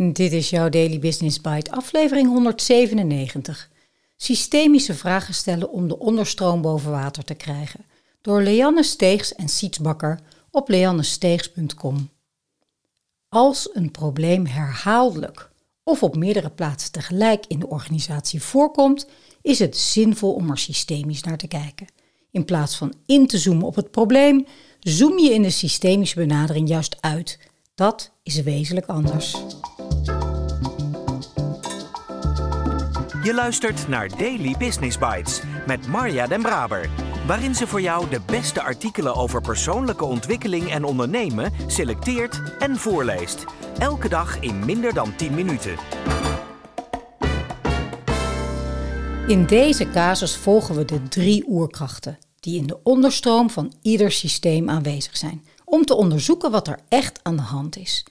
Dit is jouw Daily Business Bite, aflevering 197. Systemische vragen stellen om de onderstroom boven water te krijgen. Door Leanne Steegs en Siets Bakker op leannesteegs.com. Als een probleem herhaaldelijk of op meerdere plaatsen tegelijk in de organisatie voorkomt, is het zinvol om er systemisch naar te kijken. In plaats van in te zoomen op het probleem, zoom je in de systemische benadering juist uit. Dat is wezenlijk anders. Je luistert naar Daily Business Bites met Marja Den Braber, waarin ze voor jou de beste artikelen over persoonlijke ontwikkeling en ondernemen selecteert en voorleest. Elke dag in minder dan 10 minuten. In deze casus volgen we de drie oerkrachten die in de onderstroom van ieder systeem aanwezig zijn, om te onderzoeken wat er echt aan de hand is.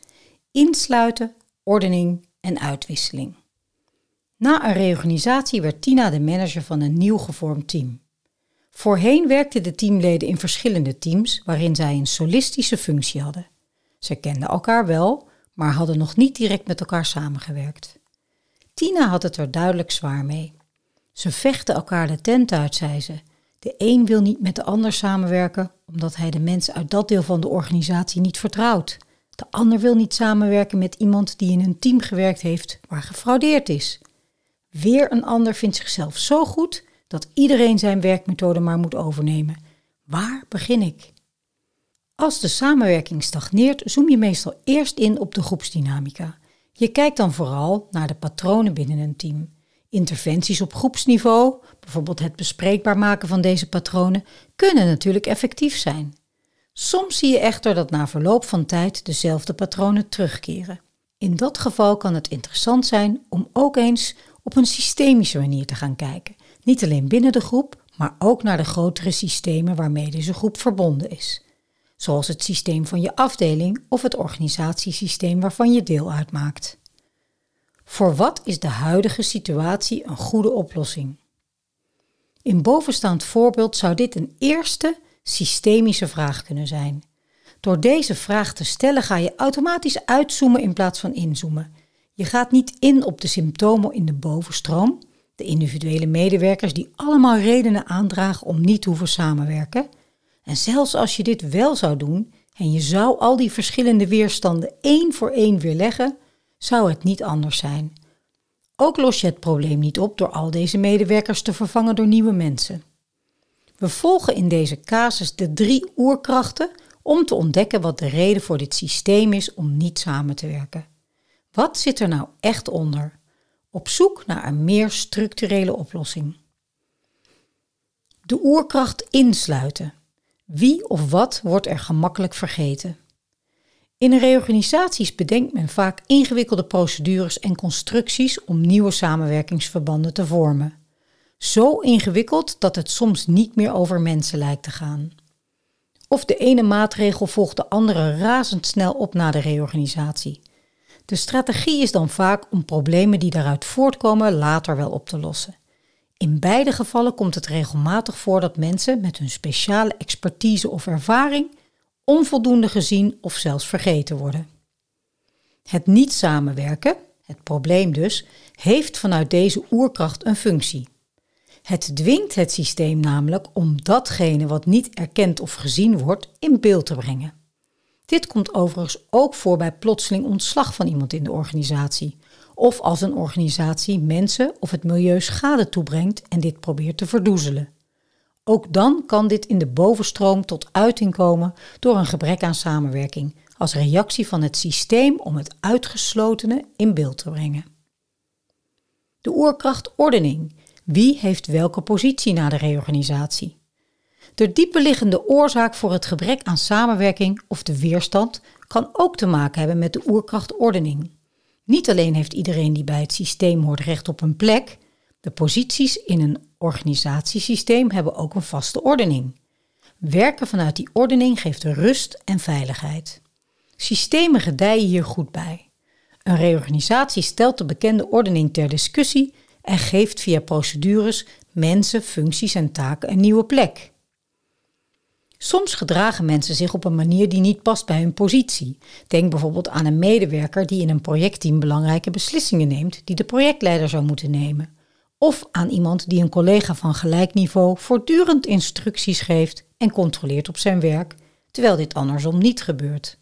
Insluiten, ordening en uitwisseling. Na een reorganisatie werd Tina de manager van een nieuw gevormd team. Voorheen werkten de teamleden in verschillende teams waarin zij een solistische functie hadden. Ze kenden elkaar wel, maar hadden nog niet direct met elkaar samengewerkt. Tina had het er duidelijk zwaar mee. Ze vechten elkaar de tent uit, zei ze. De een wil niet met de ander samenwerken omdat hij de mensen uit dat deel van de organisatie niet vertrouwt. De ander wil niet samenwerken met iemand die in een team gewerkt heeft waar gefraudeerd is. Weer een ander vindt zichzelf zo goed dat iedereen zijn werkmethode maar moet overnemen. Waar begin ik? Als de samenwerking stagneert, zoom je meestal eerst in op de groepsdynamica. Je kijkt dan vooral naar de patronen binnen een team. Interventies op groepsniveau, bijvoorbeeld het bespreekbaar maken van deze patronen, kunnen natuurlijk effectief zijn. Soms zie je echter dat na verloop van tijd dezelfde patronen terugkeren. In dat geval kan het interessant zijn om ook eens op een systemische manier te gaan kijken. Niet alleen binnen de groep, maar ook naar de grotere systemen waarmee deze groep verbonden is. Zoals het systeem van je afdeling of het organisatiesysteem waarvan je deel uitmaakt. Voor wat is de huidige situatie een goede oplossing? In bovenstaand voorbeeld zou dit een eerste systemische vraag kunnen zijn. Door deze vraag te stellen ga je automatisch uitzoomen in plaats van inzoomen. Je gaat niet in op de symptomen in de bovenstroom, de individuele medewerkers die allemaal redenen aandragen om niet te hoeven samenwerken. En zelfs als je dit wel zou doen en je zou al die verschillende weerstanden één voor één weerleggen, zou het niet anders zijn. Ook los je het probleem niet op door al deze medewerkers te vervangen door nieuwe mensen. We volgen in deze casus de drie oerkrachten om te ontdekken wat de reden voor dit systeem is om niet samen te werken. Wat zit er nou echt onder? Op zoek naar een meer structurele oplossing. De oerkracht insluiten. Wie of wat wordt er gemakkelijk vergeten? In reorganisaties bedenkt men vaak ingewikkelde procedures en constructies om nieuwe samenwerkingsverbanden te vormen. Zo ingewikkeld dat het soms niet meer over mensen lijkt te gaan. Of de ene maatregel volgt de andere razendsnel op na de reorganisatie. De strategie is dan vaak om problemen die daaruit voortkomen later wel op te lossen. In beide gevallen komt het regelmatig voor dat mensen met hun speciale expertise of ervaring onvoldoende gezien of zelfs vergeten worden. Het niet samenwerken, het probleem dus, heeft vanuit deze oerkracht een functie. Het dwingt het systeem namelijk om datgene wat niet erkend of gezien wordt in beeld te brengen. Dit komt overigens ook voor bij plotseling ontslag van iemand in de organisatie, of als een organisatie mensen of het milieu schade toebrengt en dit probeert te verdoezelen. Ook dan kan dit in de bovenstroom tot uiting komen door een gebrek aan samenwerking, als reactie van het systeem om het uitgeslotene in beeld te brengen. De oerkracht ordening. Wie heeft welke positie na de reorganisatie? De dieperliggende oorzaak voor het gebrek aan samenwerking of de weerstand kan ook te maken hebben met de oerkracht ordening. Niet alleen heeft iedereen die bij het systeem hoort recht op een plek, de posities in een organisatiesysteem hebben ook een vaste ordening. Werken vanuit die ordening geeft rust en veiligheid. Systemen gedijen hier goed bij. Een reorganisatie stelt de bekende ordening ter discussie en geeft via procedures mensen, functies en taken een nieuwe plek. Soms gedragen mensen zich op een manier die niet past bij hun positie. Denk bijvoorbeeld aan een medewerker die in een projectteam belangrijke beslissingen neemt die de projectleider zou moeten nemen. Of aan iemand die een collega van gelijk niveau voortdurend instructies geeft en controleert op zijn werk, terwijl dit andersom niet gebeurt.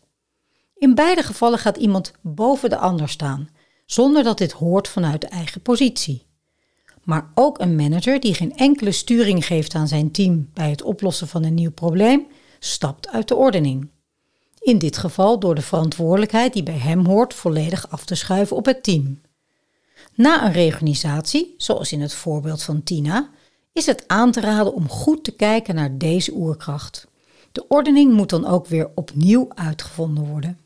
In beide gevallen gaat iemand boven de ander staan, zonder dat dit hoort vanuit de eigen positie. Maar ook een manager die geen enkele sturing geeft aan zijn team bij het oplossen van een nieuw probleem, stapt uit de ordening. In dit geval door de verantwoordelijkheid die bij hem hoort volledig af te schuiven op het team. Na een reorganisatie, zoals in het voorbeeld van Tina, is het aan te raden om goed te kijken naar deze oerkracht. De ordening moet dan ook weer opnieuw uitgevonden worden.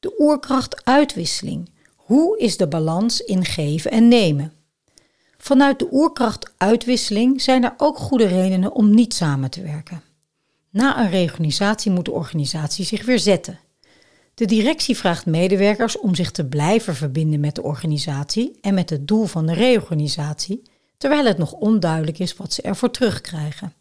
De oerkracht uitwisseling. Hoe is de balans in geven en nemen? Vanuit de oerkracht uitwisseling zijn er ook goede redenen om niet samen te werken. Na een reorganisatie moet de organisatie zich weer zetten. De directie vraagt medewerkers om zich te blijven verbinden met de organisatie en met het doel van de reorganisatie, terwijl het nog onduidelijk is wat ze ervoor terugkrijgen.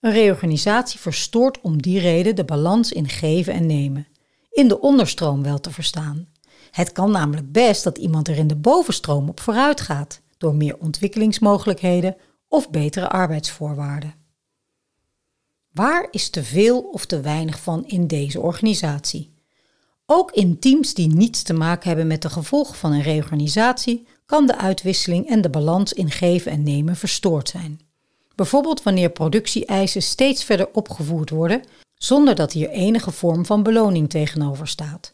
Een reorganisatie verstoort om die reden de balans in geven en nemen, in de onderstroom wel te verstaan. Het kan namelijk best dat iemand er in de bovenstroom op vooruit gaat, door meer ontwikkelingsmogelijkheden of betere arbeidsvoorwaarden. Waar is te veel of te weinig van in deze organisatie? Ook in teams die niets te maken hebben met de gevolgen van een reorganisatie kan de uitwisseling en de balans in geven en nemen verstoord zijn. Bijvoorbeeld wanneer productieeisen steeds verder opgevoerd worden zonder dat hier enige vorm van beloning tegenover staat.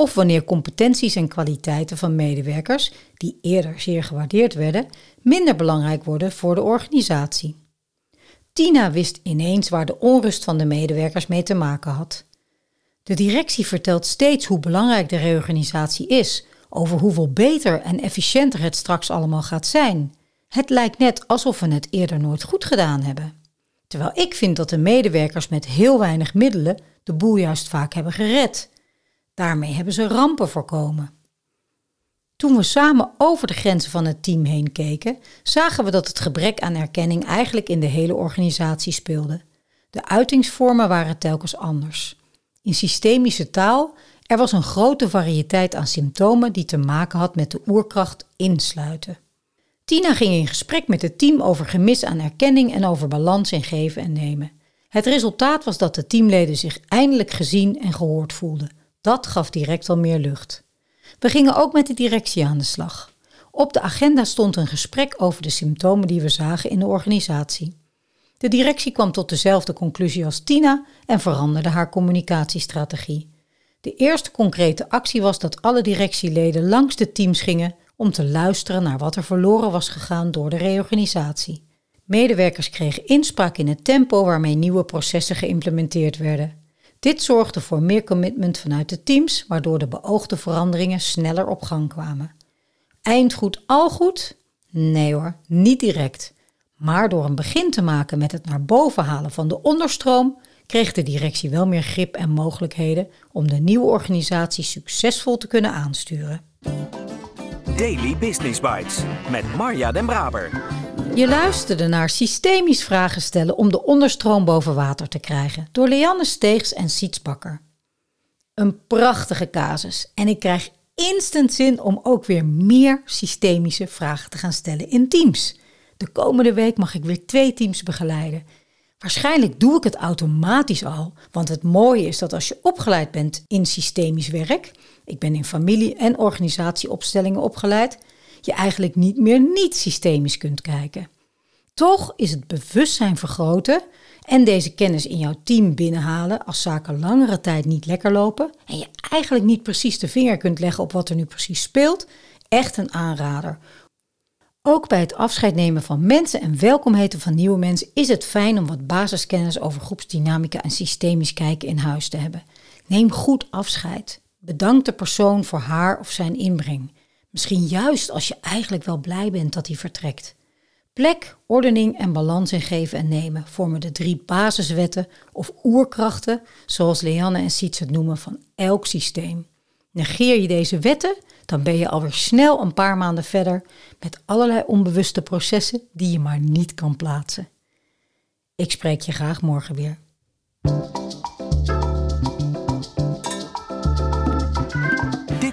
Of wanneer competenties en kwaliteiten van medewerkers, die eerder zeer gewaardeerd werden, minder belangrijk worden voor de organisatie. Tina wist ineens waar de onrust van de medewerkers mee te maken had. De directie vertelt steeds hoe belangrijk de reorganisatie is, over hoeveel beter en efficiënter het straks allemaal gaat zijn. Het lijkt net alsof we het eerder nooit goed gedaan hebben. Terwijl ik vind dat de medewerkers met heel weinig middelen de boel juist vaak hebben gered. Daarmee hebben ze rampen voorkomen. Toen we samen over de grenzen van het team heen keken, zagen we dat het gebrek aan erkenning eigenlijk in de hele organisatie speelde. De uitingsvormen waren telkens anders. In systemische taal, er was een grote variëteit aan symptomen die te maken had met de oerkracht insluiten. Tina ging in gesprek met het team over gemis aan erkenning en over balans in geven en nemen. Het resultaat was dat de teamleden zich eindelijk gezien en gehoord voelden. Dat gaf direct al meer lucht. We gingen ook met de directie aan de slag. Op de agenda stond een gesprek over de symptomen die we zagen in de organisatie. De directie kwam tot dezelfde conclusie als Tina en veranderde haar communicatiestrategie. De eerste concrete actie was dat alle directieleden langs de teams gingen om te luisteren naar wat er verloren was gegaan door de reorganisatie. Medewerkers kregen inspraak in het tempo waarmee nieuwe processen geïmplementeerd werden. Dit zorgde voor meer commitment vanuit de teams, waardoor de beoogde veranderingen sneller op gang kwamen. Eindgoed al goed? Nee hoor, niet direct. Maar door een begin te maken met het naar boven halen van de onderstroom, kreeg de directie wel meer grip en mogelijkheden om de nieuwe organisatie succesvol te kunnen aansturen. Daily Business Bites met Marja Den Braber. Je luisterde naar systemisch vragen stellen om de onderstroom boven water te krijgen door Leanne Steegs en Siets Bakker. Een prachtige casus en ik krijg instant zin om ook weer meer systemische vragen te gaan stellen in teams. De komende week mag ik weer twee teams begeleiden. Waarschijnlijk doe ik het automatisch al, want het mooie is dat als je opgeleid bent in systemisch werk, ik ben in familie- en organisatieopstellingen opgeleid, je eigenlijk niet meer niet systemisch kunt kijken. Toch is het bewustzijn vergroten en deze kennis in jouw team binnenhalen als zaken langere tijd niet lekker lopen en je eigenlijk niet precies de vinger kunt leggen op wat er nu precies speelt, echt een aanrader. Ook bij het afscheid nemen van mensen en welkom heten van nieuwe mensen is het fijn om wat basiskennis over groepsdynamica en systemisch kijken in huis te hebben. Neem goed afscheid. Bedank de persoon voor haar of zijn inbreng. Misschien juist als je eigenlijk wel blij bent dat hij vertrekt. Plek, ordening en balans in geven en nemen vormen de drie basiswetten of oerkrachten, zoals Leanne en Siets het noemen, van elk systeem. Negeer je deze wetten, dan ben je alweer snel een paar maanden verder met allerlei onbewuste processen die je maar niet kan plaatsen. Ik spreek je graag morgen weer.